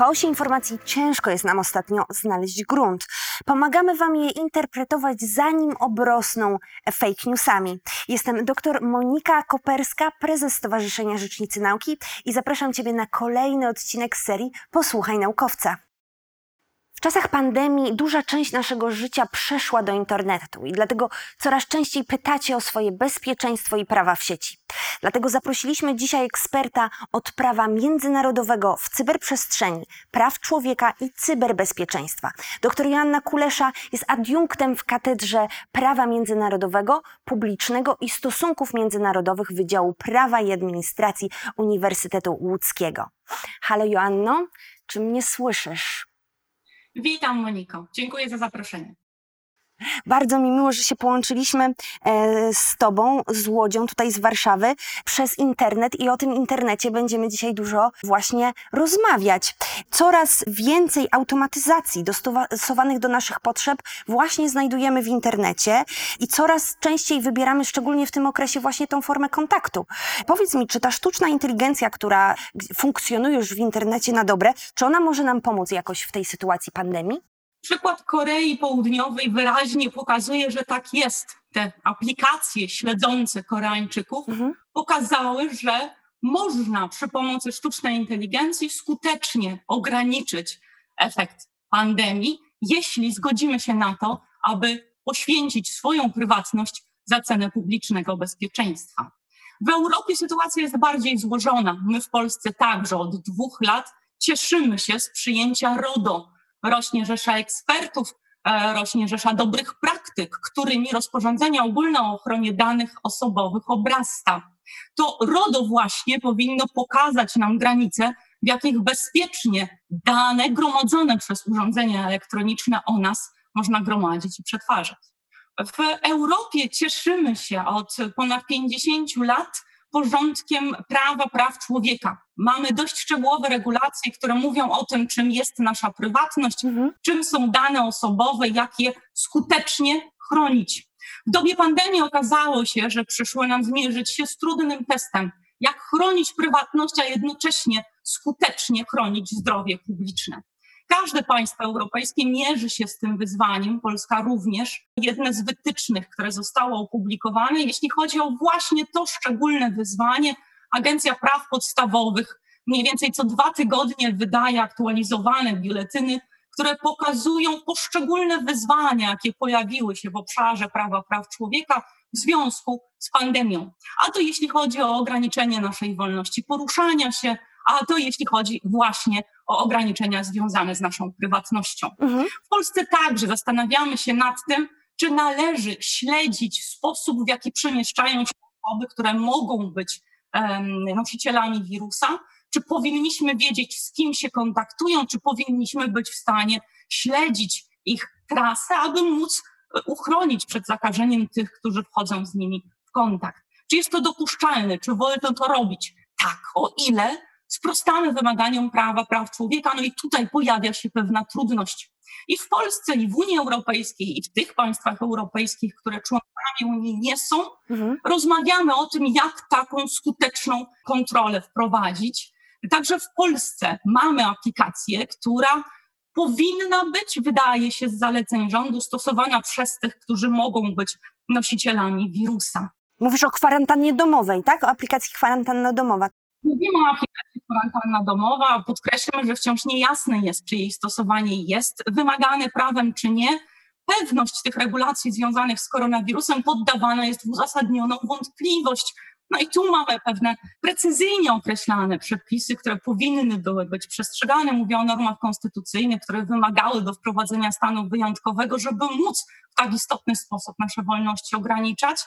chaosie informacji ciężko jest nam ostatnio znaleźć grunt. Pomagamy Wam je interpretować, zanim obrosną fake newsami. Jestem dr Monika Koperska, prezes Stowarzyszenia Rzecznicy Nauki i zapraszam Ciebie na kolejny odcinek serii Posłuchaj Naukowca. W czasach pandemii duża część naszego życia przeszła do internetu i dlatego coraz częściej pytacie o swoje bezpieczeństwo i prawa w sieci. Dlatego zaprosiliśmy dzisiaj eksperta od prawa międzynarodowego w cyberprzestrzeni, praw człowieka i cyberbezpieczeństwa. Dr Joanna Kulesza jest adiunktem w katedrze prawa międzynarodowego, publicznego i stosunków międzynarodowych Wydziału Prawa i Administracji Uniwersytetu Łódzkiego. Halo Joanno, czy mnie słyszysz? Witam Moniko, dziękuję za zaproszenie. Bardzo mi miło, że się połączyliśmy e, z Tobą, z Łodzią, tutaj z Warszawy, przez internet i o tym internecie będziemy dzisiaj dużo właśnie rozmawiać. Coraz więcej automatyzacji dostosowanych do naszych potrzeb właśnie znajdujemy w internecie i coraz częściej wybieramy, szczególnie w tym okresie, właśnie tą formę kontaktu. Powiedz mi, czy ta sztuczna inteligencja, która funkcjonuje już w internecie na dobre, czy ona może nam pomóc jakoś w tej sytuacji pandemii? Przykład Korei Południowej wyraźnie pokazuje, że tak jest. Te aplikacje śledzące Koreańczyków mhm. pokazały, że można przy pomocy sztucznej inteligencji skutecznie ograniczyć efekt pandemii, jeśli zgodzimy się na to, aby poświęcić swoją prywatność za cenę publicznego bezpieczeństwa. W Europie sytuacja jest bardziej złożona. My w Polsce także od dwóch lat cieszymy się z przyjęcia RODO, rośnie rzesza ekspertów, e, rośnie rzesza dobrych praktyk, którymi rozporządzenie ogólne o ochronie danych osobowych obrasta. To RODO właśnie powinno pokazać nam granice, w jakich bezpiecznie dane gromadzone przez urządzenia elektroniczne o nas można gromadzić i przetwarzać. W Europie cieszymy się od ponad 50 lat porządkiem prawa praw człowieka. Mamy dość szczegółowe regulacje, które mówią o tym, czym jest nasza prywatność, mhm. czym są dane osobowe, jak je skutecznie chronić. W dobie pandemii okazało się, że przyszło nam zmierzyć się z trudnym testem, jak chronić prywatność, a jednocześnie skutecznie chronić zdrowie publiczne. Każde państwo europejskie mierzy się z tym wyzwaniem, Polska również. Jedne z wytycznych, które zostało opublikowane, jeśli chodzi o właśnie to szczególne wyzwanie, Agencja Praw Podstawowych mniej więcej co dwa tygodnie wydaje aktualizowane biuletyny, które pokazują poszczególne wyzwania, jakie pojawiły się w obszarze prawa praw człowieka w związku z pandemią. A to jeśli chodzi o ograniczenie naszej wolności poruszania się, a to jeśli chodzi właśnie o ograniczenia związane z naszą prywatnością. Mhm. W Polsce także zastanawiamy się nad tym, czy należy śledzić sposób, w jaki przemieszczają się osoby, które mogą być nosicielami wirusa, czy powinniśmy wiedzieć, z kim się kontaktują, czy powinniśmy być w stanie śledzić ich trasę, aby móc e, uchronić przed zakażeniem tych, którzy wchodzą z nimi w kontakt. Czy jest to dopuszczalne? Czy wolno to robić? Tak, o ile sprostamy wymaganiom prawa, praw człowieka. No i tutaj pojawia się pewna trudność. I w Polsce, i w Unii Europejskiej, i w tych państwach europejskich, które członkami Unii nie są, mhm. rozmawiamy o tym, jak taką skuteczną kontrolę wprowadzić. Także w Polsce mamy aplikację, która powinna być, wydaje się, z zaleceń rządu stosowana przez tych, którzy mogą być nosicielami wirusa. Mówisz o kwarantannie domowej, tak? O aplikacji kwarantanna domowa. Mówimy o aplikacji kwarantanna domowa. Podkreślmy, że wciąż niejasne jest, czy jej stosowanie jest wymagane prawem, czy nie. Pewność tych regulacji związanych z koronawirusem poddawana jest w uzasadnioną wątpliwość. No i tu mamy pewne precyzyjnie określane przepisy, które powinny były być przestrzegane. Mówię o normach konstytucyjnych, które wymagały do wprowadzenia stanu wyjątkowego, żeby móc w tak istotny sposób nasze wolności ograniczać.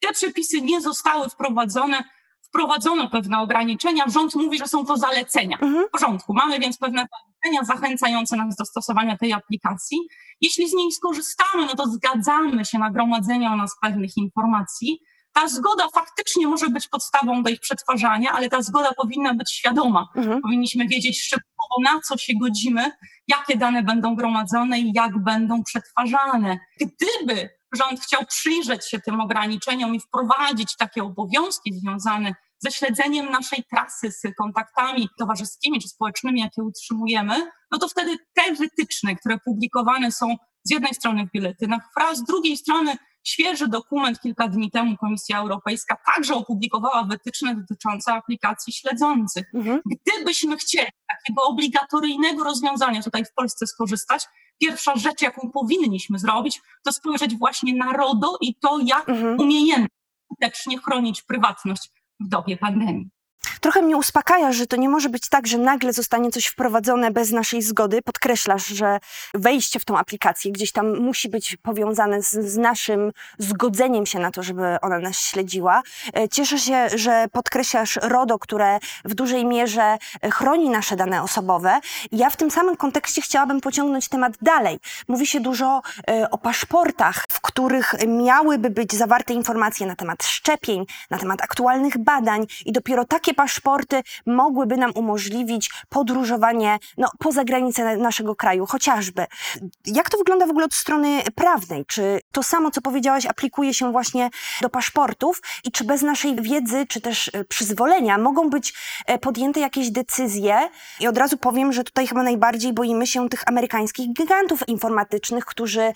Te przepisy nie zostały wprowadzone wprowadzono pewne ograniczenia. Rząd mówi, że są to zalecenia. Mhm. W porządku, mamy więc pewne zalecenia zachęcające nas do stosowania tej aplikacji. Jeśli z niej skorzystamy, no to zgadzamy się na gromadzenie o nas pewnych informacji. Ta zgoda faktycznie może być podstawą do ich przetwarzania, ale ta zgoda powinna być świadoma. Mhm. Powinniśmy wiedzieć szczegółowo, na co się godzimy, jakie dane będą gromadzone i jak będą przetwarzane. Gdyby rząd chciał przyjrzeć się tym ograniczeniom i wprowadzić takie obowiązki związane ze śledzeniem naszej trasy, z kontaktami towarzyskimi czy społecznymi, jakie utrzymujemy, no to wtedy te wytyczne, które publikowane są z jednej strony w biuletynach FRA, z drugiej strony świeży dokument kilka dni temu Komisja Europejska także opublikowała wytyczne dotyczące aplikacji śledzących. Mhm. Gdybyśmy chcieli takiego obligatoryjnego rozwiązania tutaj w Polsce skorzystać, pierwsza rzecz, jaką powinniśmy zrobić, to spojrzeć właśnie na RODO i to, jak mhm. umiejętnie chronić prywatność w dobie pandemii. Trochę mnie uspokaja, że to nie może być tak, że nagle zostanie coś wprowadzone bez naszej zgody. Podkreślasz, że wejście w tą aplikację gdzieś tam musi być powiązane z, z naszym zgodzeniem się na to, żeby ona nas śledziła. E, cieszę się, że podkreślasz RODO, które w dużej mierze e, chroni nasze dane osobowe. Ja w tym samym kontekście chciałabym pociągnąć temat dalej. Mówi się dużo e, o paszportach, w których miałyby być zawarte informacje na temat szczepień, na temat aktualnych badań i dopiero takie paszporty mogłyby nam umożliwić podróżowanie no, poza granice naszego kraju, chociażby. Jak to wygląda w ogóle od strony prawnej? Czy to samo, co powiedziałaś, aplikuje się właśnie do paszportów i czy bez naszej wiedzy, czy też e, przyzwolenia mogą być e, podjęte jakieś decyzje? I od razu powiem, że tutaj chyba najbardziej boimy się tych amerykańskich gigantów informatycznych, którzy e,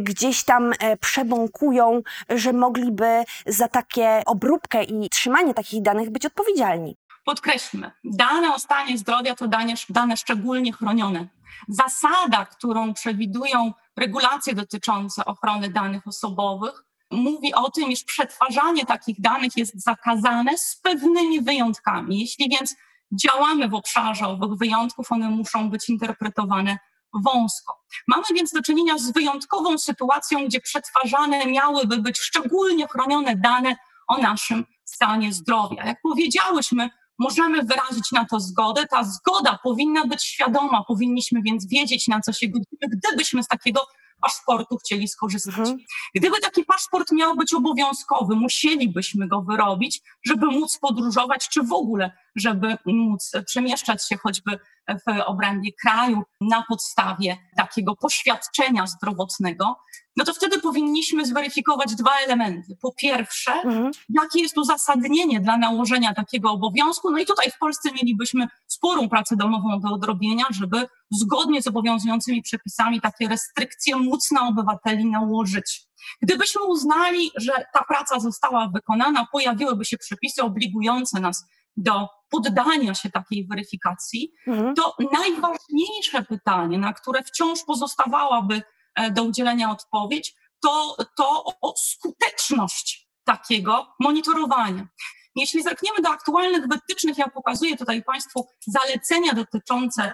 gdzieś tam przebąkują, że mogliby za takie obróbkę i trzymanie takich danych być odpowiedzialni. Podkreślmy, dane o stanie zdrowia to dane, dane szczególnie chronione. Zasada, którą przewidują regulacje dotyczące ochrony danych osobowych, mówi o tym, iż przetwarzanie takich danych jest zakazane z pewnymi wyjątkami. Jeśli więc działamy w obszarze owych wyjątków, one muszą być interpretowane wąsko. Mamy więc do czynienia z wyjątkową sytuacją, gdzie przetwarzane miałyby być szczególnie chronione dane o naszym stanie zdrowia. Jak powiedziałyśmy, możemy wyrazić na to zgodę. Ta zgoda powinna być świadoma, powinniśmy więc wiedzieć, na co się godzimy, gdybyśmy z takiego paszportu chcieli skorzystać. Mhm. Gdyby taki paszport miał być obowiązkowy, musielibyśmy go wyrobić, żeby móc podróżować, czy w ogóle, żeby móc przemieszczać się choćby w obrębie kraju na podstawie takiego poświadczenia zdrowotnego, no to wtedy powinniśmy zweryfikować dwa elementy. Po pierwsze, mhm. jakie jest uzasadnienie dla nałożenia takiego obowiązku, no i tutaj w Polsce mielibyśmy sporą pracę domową do odrobienia, żeby zgodnie z obowiązującymi przepisami takie restrykcje móc na obywateli nałożyć. Gdybyśmy uznali, że ta praca została wykonana, pojawiłyby się przepisy obligujące nas do poddania się takiej weryfikacji, mhm. to najważniejsze pytanie, na które wciąż pozostawałaby e, do udzielenia odpowiedź, to, to o skuteczność takiego monitorowania. Jeśli zerkniemy do aktualnych wytycznych, ja pokazuję tutaj Państwu zalecenia dotyczące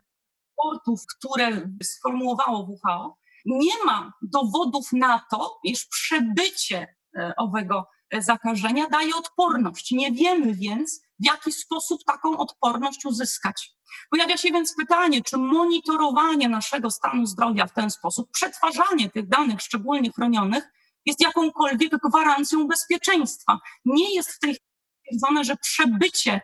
portów, które sformułowało WHO, nie ma dowodów na to, iż przebycie e, owego zakażenia daje odporność. Nie wiemy więc, w jaki sposób taką odporność uzyskać. Pojawia się więc pytanie, czy monitorowanie naszego stanu zdrowia w ten sposób, przetwarzanie tych danych szczególnie chronionych, jest jakąkolwiek gwarancją bezpieczeństwa. Nie jest w tej chwili stwierdzone, że przebycie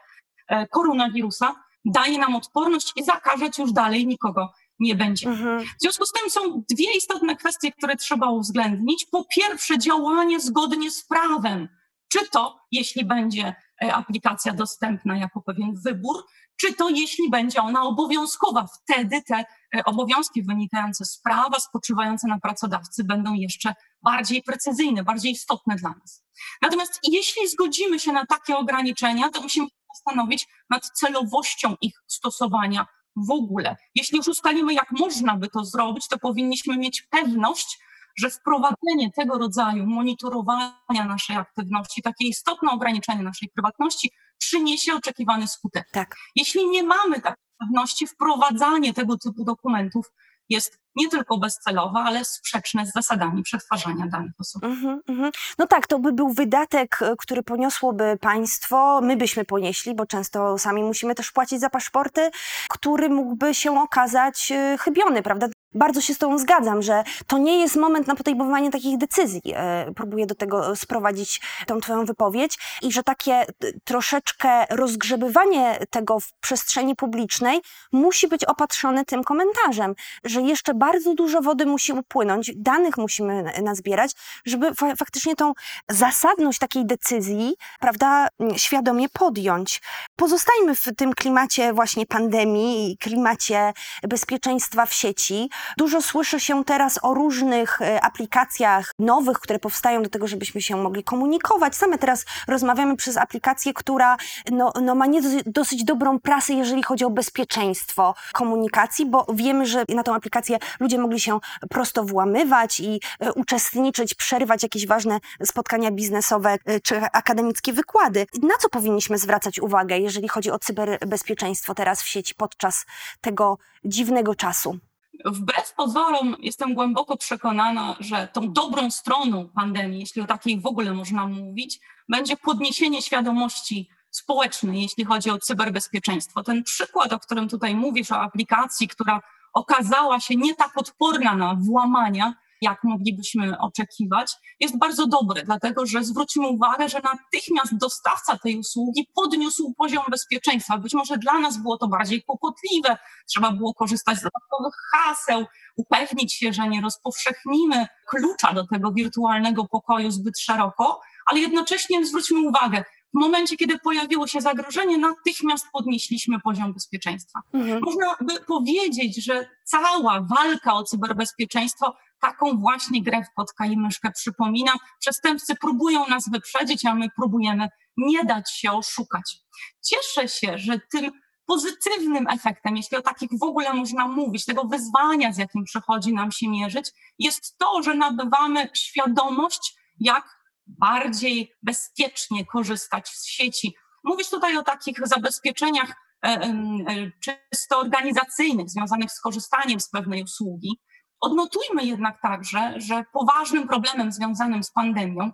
e, koronawirusa daje nam odporność i zakażeć już dalej nikogo nie będzie. Mhm. W związku z tym są dwie istotne kwestie, które trzeba uwzględnić. Po pierwsze, działanie zgodnie z prawem. Czy to, jeśli będzie aplikacja dostępna jako pewien wybór, czy to jeśli będzie ona obowiązkowa. Wtedy te e, obowiązki wynikające z prawa, spoczywające na pracodawcy, będą jeszcze bardziej precyzyjne, bardziej istotne dla nas. Natomiast jeśli zgodzimy się na takie ograniczenia, to musimy zastanowić nad celowością ich stosowania w ogóle. Jeśli już ustalimy, jak można by to zrobić, to powinniśmy mieć pewność, że wprowadzenie tego rodzaju monitorowania naszej aktywności, takie istotne ograniczenie naszej prywatności, przyniesie oczekiwany skutek. Tak. Jeśli nie mamy takiej pewności, wprowadzanie tego typu dokumentów jest nie tylko bezcelowe, ale sprzeczne z zasadami przetwarzania danych osobowych. Mm -hmm. No tak, to by był wydatek, e, który poniosłoby państwo, my byśmy ponieśli, bo często sami musimy też płacić za paszporty, który mógłby się okazać e, chybiony, prawda? Bardzo się z Tobą zgadzam, że to nie jest moment na podejmowanie takich decyzji. E, próbuję do tego sprowadzić tą Twoją wypowiedź i że takie e, troszeczkę rozgrzebywanie tego w przestrzeni publicznej musi być opatrzone tym komentarzem, że jeszcze bardzo dużo wody musi upłynąć, danych musimy nazbierać, żeby fa faktycznie tą zasadność takiej decyzji, prawda, świadomie podjąć. Pozostajmy w tym klimacie właśnie pandemii i klimacie bezpieczeństwa w sieci. Dużo słyszy się teraz o różnych e, aplikacjach nowych, które powstają do tego, żebyśmy się mogli komunikować. Same teraz rozmawiamy przez aplikację, która no, no ma nie dosyć dobrą prasę, jeżeli chodzi o bezpieczeństwo komunikacji, bo wiemy, że na tą aplikację ludzie mogli się prosto włamywać i e, uczestniczyć, przerywać jakieś ważne spotkania biznesowe e, czy akademickie wykłady. Na co powinniśmy zwracać uwagę, jeżeli chodzi o cyberbezpieczeństwo teraz w sieci podczas tego dziwnego czasu? Wbrew pozorom jestem głęboko przekonana, że tą dobrą stroną pandemii, jeśli o takiej w ogóle można mówić, będzie podniesienie świadomości społecznej, jeśli chodzi o cyberbezpieczeństwo. Ten przykład, o którym tutaj mówisz, o aplikacji, która okazała się nie tak odporna na włamania, jak moglibyśmy oczekiwać, jest bardzo dobry, dlatego że zwróćmy uwagę, że natychmiast dostawca tej usługi podniósł poziom bezpieczeństwa. Być może dla nas było to bardziej kłopotliwe, trzeba było korzystać z dodatkowych haseł, upewnić się, że nie rozpowszechnimy klucza do tego wirtualnego pokoju zbyt szeroko, ale jednocześnie zwróćmy uwagę, w momencie, kiedy pojawiło się zagrożenie, natychmiast podnieśliśmy poziom bezpieczeństwa. Mhm. Można by powiedzieć, że cała walka o cyberbezpieczeństwo taką właśnie grę w kotka i myszkę przypomina. Przestępcy próbują nas wyprzedzić, a my próbujemy nie dać się oszukać. Cieszę się, że tym pozytywnym efektem, jeśli o takich w ogóle można mówić, tego wyzwania, z jakim przychodzi nam się mierzyć, jest to, że nabywamy świadomość, jak bardziej bezpiecznie korzystać z sieci. Mówisz tutaj o takich zabezpieczeniach e, e, czysto organizacyjnych, związanych z korzystaniem z pewnej usługi. Odnotujmy jednak także, że poważnym problemem związanym z pandemią,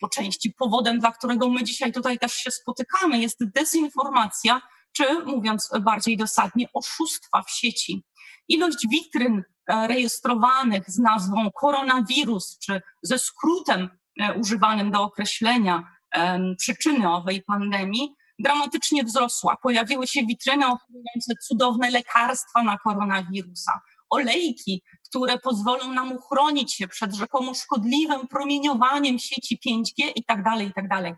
po części powodem, dla którego my dzisiaj tutaj też się spotykamy, jest dezinformacja, czy mówiąc bardziej dosadnie, oszustwa w sieci. Ilość witryn e, rejestrowanych z nazwą koronawirus, czy ze skrótem e, używanym do określenia przyczyny owej pandemii, dramatycznie wzrosła. Pojawiły się witryny oferujące cudowne lekarstwa na koronawirusa, olejki które pozwolą nam uchronić się przed rzekomo szkodliwym promieniowaniem sieci 5G i tak dalej, i tak dalej.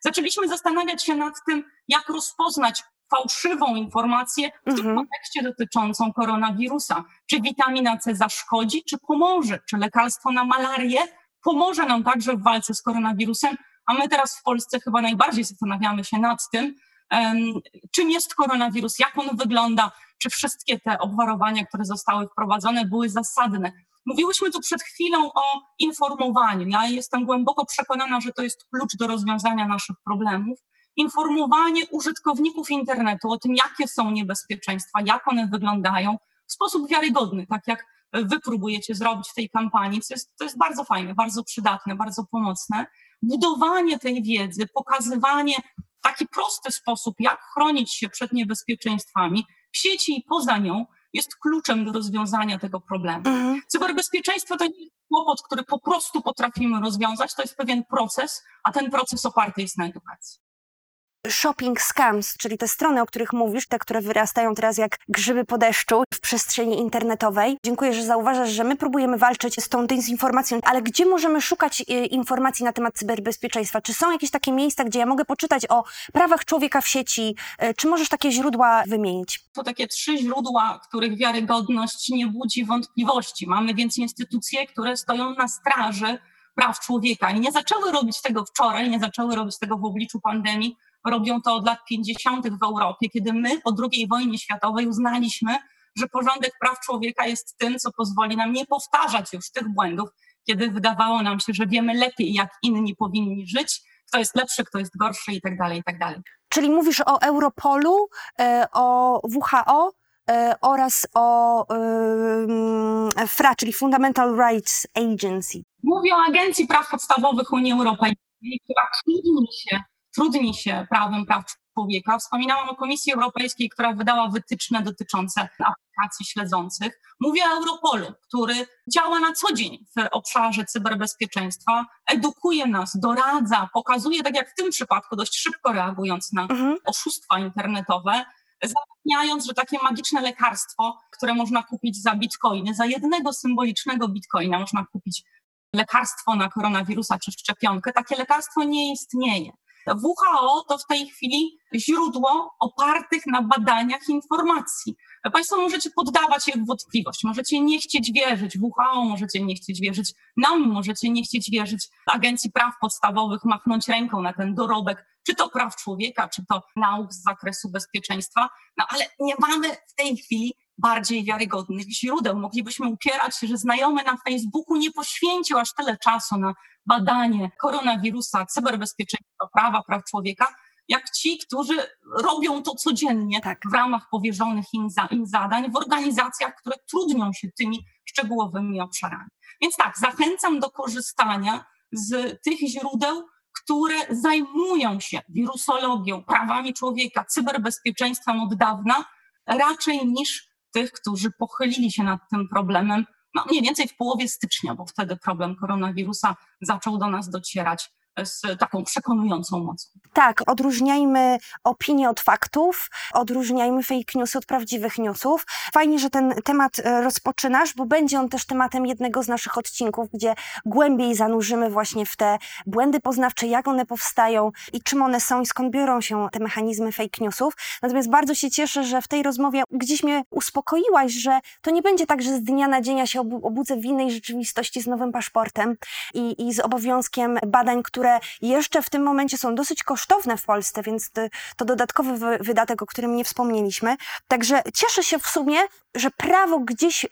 Zaczęliśmy zastanawiać się nad tym, jak rozpoznać fałszywą informację w tym mhm. kontekście dotyczącą koronawirusa. Czy witamina C zaszkodzi, czy pomoże? Czy lekarstwo na malarię pomoże nam także w walce z koronawirusem? A my teraz w Polsce chyba najbardziej zastanawiamy się nad tym, czym jest koronawirus, jak on wygląda, czy wszystkie te obwarowania, które zostały wprowadzone, były zasadne. Mówiłyśmy tu przed chwilą o informowaniu. Ja jestem głęboko przekonana, że to jest klucz do rozwiązania naszych problemów. Informowanie użytkowników internetu o tym, jakie są niebezpieczeństwa, jak one wyglądają, w sposób wiarygodny, tak jak wy próbujecie zrobić w tej kampanii, co jest, to jest bardzo fajne, bardzo przydatne, bardzo pomocne. Budowanie tej wiedzy, pokazywanie taki prosty sposób, jak chronić się przed niebezpieczeństwami, w sieci i poza nią jest kluczem do rozwiązania tego problemu. Mhm. Cyberbezpieczeństwo to nie jest kłopot, który po prostu potrafimy rozwiązać, to jest pewien proces, a ten proces oparty jest na edukacji shopping scams, czyli te strony, o których mówisz, te, które wyrastają teraz jak grzyby po deszczu w przestrzeni internetowej. Dziękuję, że zauważasz, że my próbujemy walczyć z tą dezinformacją, ale gdzie możemy szukać y, informacji na temat cyberbezpieczeństwa? Czy są jakieś takie miejsca, gdzie ja mogę poczytać o prawach człowieka w sieci? Y, czy możesz takie źródła wymienić? To takie trzy źródła, których wiarygodność nie budzi wątpliwości. Mamy więc instytucje, które stoją na straży praw człowieka i nie zaczęły robić tego wczoraj, nie zaczęły robić tego w obliczu pandemii, robią to od lat 50. w Europie, kiedy my po II wojnie światowej uznaliśmy, że porządek praw człowieka jest tym, co pozwoli nam nie powtarzać już tych błędów, kiedy wydawało nam się, że wiemy lepiej, jak inni powinni żyć, kto jest lepszy, kto jest gorszy i tak dalej, i tak dalej. Czyli mówisz o Europolu, e, o WHO e, oraz o FRA, czyli Fundamental Rights Agency. Mówię o Agencji Praw Podstawowych Unii Europejskiej, która trudni się trudni się prawem praw człowieka. Wspominałam o Komisji Europejskiej, która wydała wytyczne dotyczące aplikacji śledzących. Mówię o Europolu, który działa na co dzień w obszarze cyberbezpieczeństwa, edukuje nas, doradza, pokazuje, tak jak w tym przypadku, dość szybko reagując na Mhm. oszustwa internetowe, zapewniając, że takie magiczne lekarstwo, które można kupić za bitcoiny, za jednego symbolicznego bitcoina można kupić lekarstwo na koronawirusa czy szczepionkę, takie lekarstwo nie istnieje. WHO to w tej chwili źródło opartych na badaniach informacji. Państwo możecie poddawać je w wątpliwość, możecie nie chcieć wierzyć WHO, możecie nie chcieć wierzyć nam, możecie nie chcieć wierzyć Agencji Praw Podstawowych, machnąć ręką na ten dorobek, czy to praw człowieka, czy to nauk z zakresu bezpieczeństwa, no ale nie mamy w tej chwili bardziej wiarygodnych źródeł. Moglibyśmy upierać się, że znajomy na Facebooku nie poświęcił aż tyle czasu na badanie koronawirusa, cyberbezpieczeństwa, prawa, praw człowieka, jak ci, którzy robią to codziennie Tak. w ramach powierzonych im, za, im zadań w organizacjach, które trudnią się tymi szczegółowymi obszarami. Więc tak, zachęcam do korzystania z tych źródeł, które zajmują się wirusologią, prawami człowieka, cyberbezpieczeństwem od dawna, raczej niż tych, którzy pochylili się nad tym problemem no, mniej więcej w połowie stycznia, bo wtedy problem koronawirusa zaczął do nas docierać z taką przekonującą mocą. Tak, odróżniajmy opinie od faktów, odróżniajmy fake newsy od prawdziwych newsów. Fajnie, że ten temat e, rozpoczynasz, bo będzie on też tematem jednego z naszych odcinków, gdzie głębiej zanurzymy właśnie w te błędy poznawcze, jak one powstają i czym one są i skąd biorą się te mechanizmy fake newsów. Natomiast bardzo się cieszę, że w tej rozmowie gdzieś mnie uspokoiłaś, że to nie będzie tak, że z dnia na dzień ja się obu- obudzę w innej rzeczywistości z nowym paszportem i, i z obowiązkiem badań, które jeszcze w tym momencie są dosyć kosztowne w Polsce, więc to, dodatkowy wy- wydatek, o którym nie wspomnieliśmy. Także cieszę się w sumie, że prawo gdzieś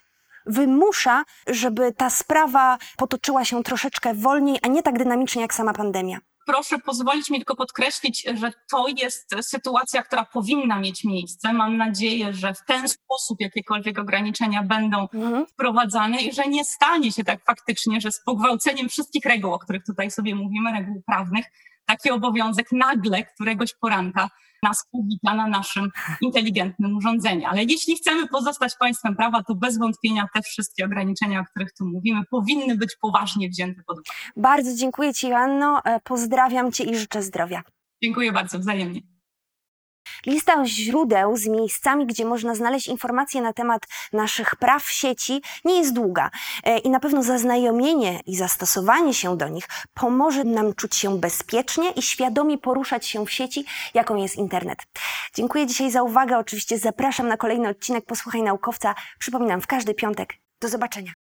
wymusza, żeby ta sprawa potoczyła się troszeczkę wolniej, a nie tak dynamicznie jak sama pandemia. Proszę pozwolić mi tylko podkreślić, że to jest sytuacja, która powinna mieć miejsce. Mam nadzieję, że w ten sposób jakiekolwiek ograniczenia będą Mhm. wprowadzane i że nie stanie się tak faktycznie, że z pogwałceniem wszystkich reguł, o których tutaj sobie mówimy, reguł prawnych, taki obowiązek nagle któregoś poranka nas powita na naszym inteligentnym urządzeniu. Ale jeśli chcemy pozostać państwem prawa, to bez wątpienia te wszystkie ograniczenia, o których tu mówimy, powinny być poważnie wzięte pod uwagę. Bardzo dziękuję Ci, Joanno. E, Pozdrawiam Cię i życzę zdrowia. Dziękuję bardzo, wzajemnie. Lista źródeł z miejscami, gdzie można znaleźć informacje na temat naszych praw w sieci, nie jest długa E, i na pewno zaznajomienie i zastosowanie się do nich pomoże nam czuć się bezpiecznie i świadomie poruszać się w sieci, jaką jest internet. Dziękuję dzisiaj za uwagę. Oczywiście zapraszam na kolejny odcinek Posłuchaj Naukowca. Przypominam, w każdy piątek. Do zobaczenia.